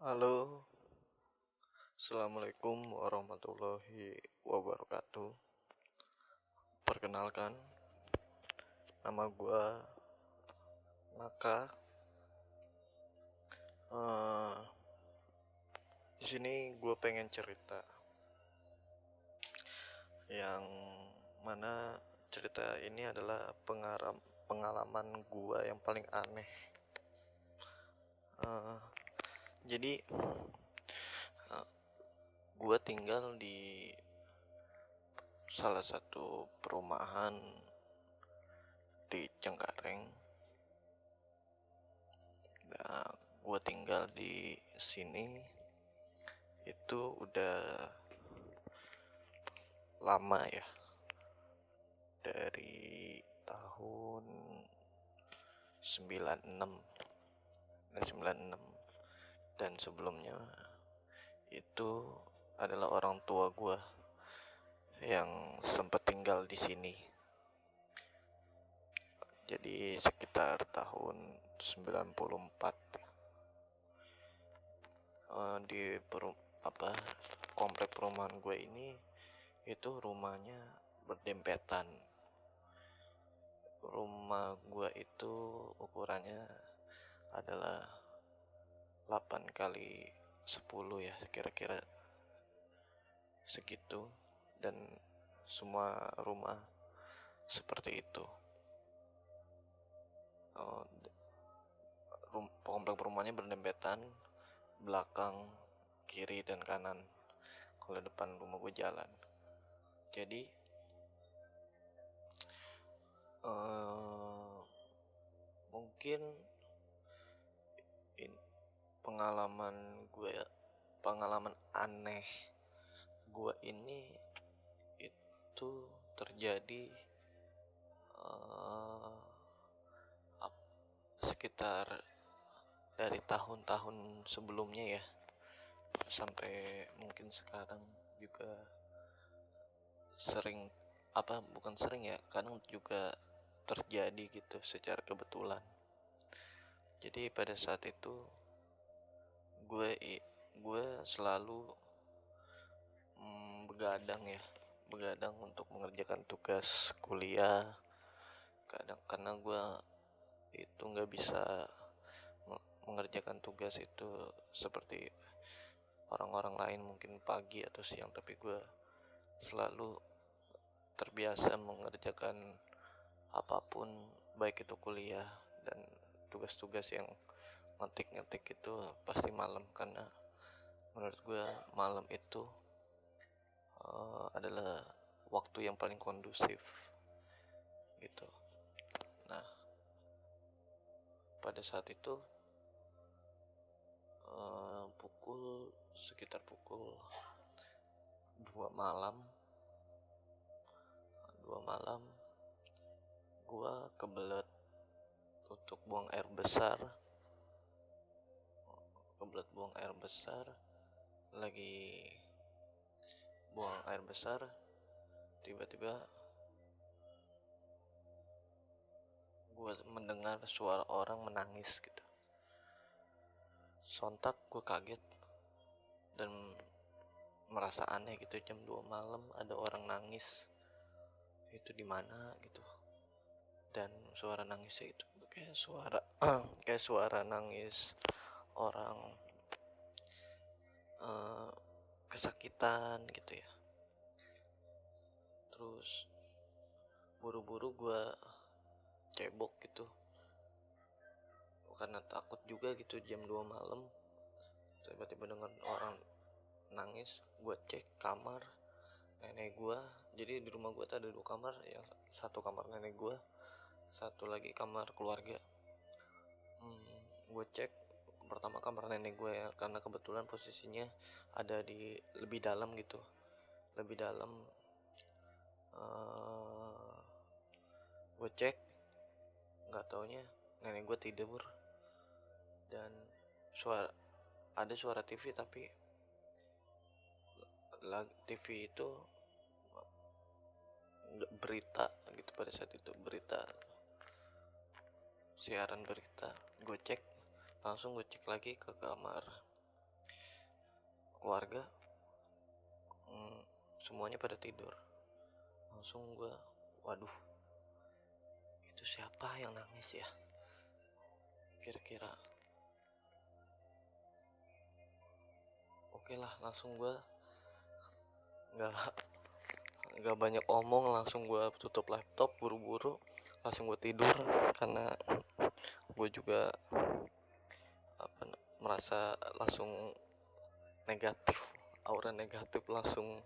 Halo, Assalamualaikum warahmatullahi wabarakatuh. Perkenalkan, nama gua Naka. Uh, di sini gue pengen cerita yang mana cerita ini adalah pengaram, pengalaman gue yang paling aneh. Uh, jadi uh, gue tinggal di salah satu perumahan di Cengkareng. Nah, gue tinggal di sini. Itu udah lama ya. Dari tahun 96 dari 96 dan sebelumnya itu adalah orang tua gue yang sempat tinggal di sini. Jadi sekitar tahun 94 uh, di per, apa komplek perumahan gue ini itu rumahnya berdempetan. Rumah gue itu ukurannya adalah 8 kali 10 ya kira-kira segitu. Dan semua rumah seperti itu. Oh, komplek perumahannya berdempetan belakang kiri dan kanan. Kalau depan rumah gue jalan. Jadi uh, mungkin in, pengalaman gue pengalaman aneh gue ini itu terjadi uh, sekitar dari tahun-tahun sebelumnya ya sampai mungkin sekarang juga sering apa bukan sering ya kadang juga terjadi gitu secara kebetulan. Jadi pada saat itu gue gue selalu mm, begadang ya. Begadang untuk mengerjakan tugas kuliah. Kadang karena gue itu nggak bisa mengerjakan tugas itu seperti orang-orang lain mungkin pagi atau siang. Tapi gue selalu terbiasa mengerjakan apa pun baik itu kuliah dan tugas-tugas yang ngetik-ngetik itu pasti malam karena menurut gue malam itu uh, adalah waktu yang paling kondusif gitu. Nah pada saat itu uh, pukul sekitar pukul dua malam dua malam gua kebelet untuk buang air besar kebelet buang air besar. Lagi buang air besar tiba-tiba gue mendengar suara orang menangis gitu. Sontak gue kaget dan merasa aneh gitu. Jam 2 malam ada orang nangis. Itu di mana gitu? Dan suara nangisnya itu kayak suara kayak suara nangis orang uh, kesakitan gitu ya. Terus buru-buru gue cebok gitu. Karena takut juga gitu jam 2 malam tiba-tiba dengar orang nangis gue cek kamar nenek gue jadi di rumah gue ada dua kamar yang satu kamar nenek gue satu lagi kamar keluarga. Hmm, gue cek pertama kamar nenek gue ya karena kebetulan posisinya ada di lebih dalam gitu. Lebih dalam uh, gue cek nggak taunya nenek gue tidur. Dan suara ada suara TV tapi TV itu berita gitu pada saat itu berita siaran berita. Gue cek langsung gue cek lagi ke kamar keluarga. Hmm, semuanya pada tidur. Langsung gue waduh itu siapa yang nangis ya? Kira-kira. Oke lah langsung gue nggak nggak banyak omong langsung gue tutup laptop buru-buru langsung gue tidur. Karena gue juga apa merasa langsung negatif aura negatif langsung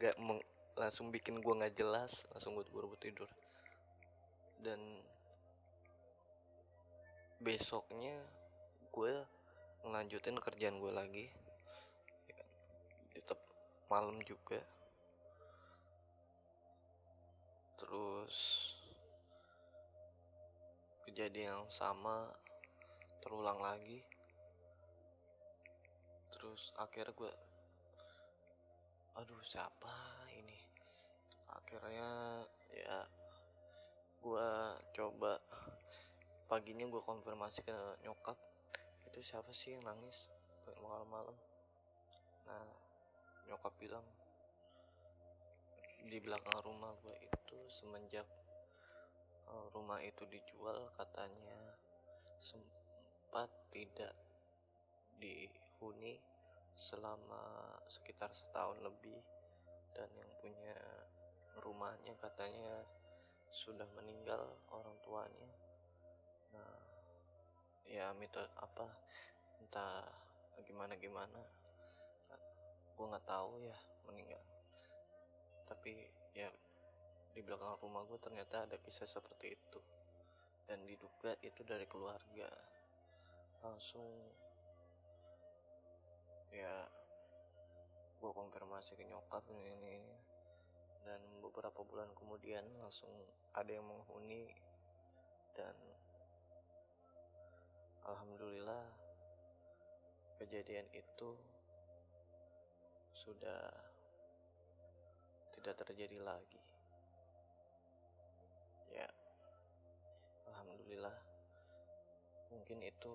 gak meng, langsung bikin gue nggak jelas langsung gue buru-buru tidur. Dan besoknya gue ngelanjutin kerjaan gue lagi. Ya, tetap malam juga. Terus kejadian yang sama terulang lagi. Terus akhirnya gue aduh siapa ini? Akhirnya ya gue coba paginya gue konfirmasi ke nyokap itu siapa sih yang nangis malam-malam? Nah nyokap bilang di belakang rumah gue itu semenjak rumah itu dijual katanya sempat tidak dihuni selama sekitar setahun lebih. Dan yang punya rumahnya katanya sudah meninggal orang tuanya. Nah ya mitos apa entah gimana gimana. Gue nggak tahu ya meninggal. Tapi ya di belakang rumah gue ternyata ada kisah seperti itu. Dan diduga itu dari keluarga. Langsung ya gue konfirmasi ke nyokap ini ini, ini. dan beberapa bulan kemudian langsung ada yang menghuni. Dan alhamdulillah kejadian itu sudah tidak terjadi lagi ya. Alhamdulillah. Mungkin itu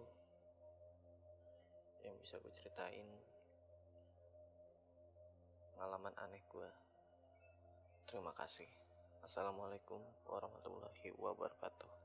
yang bisa gue ceritain pengalaman aneh gue terima kasih. Assalamualaikum warahmatullahi wabarakatuh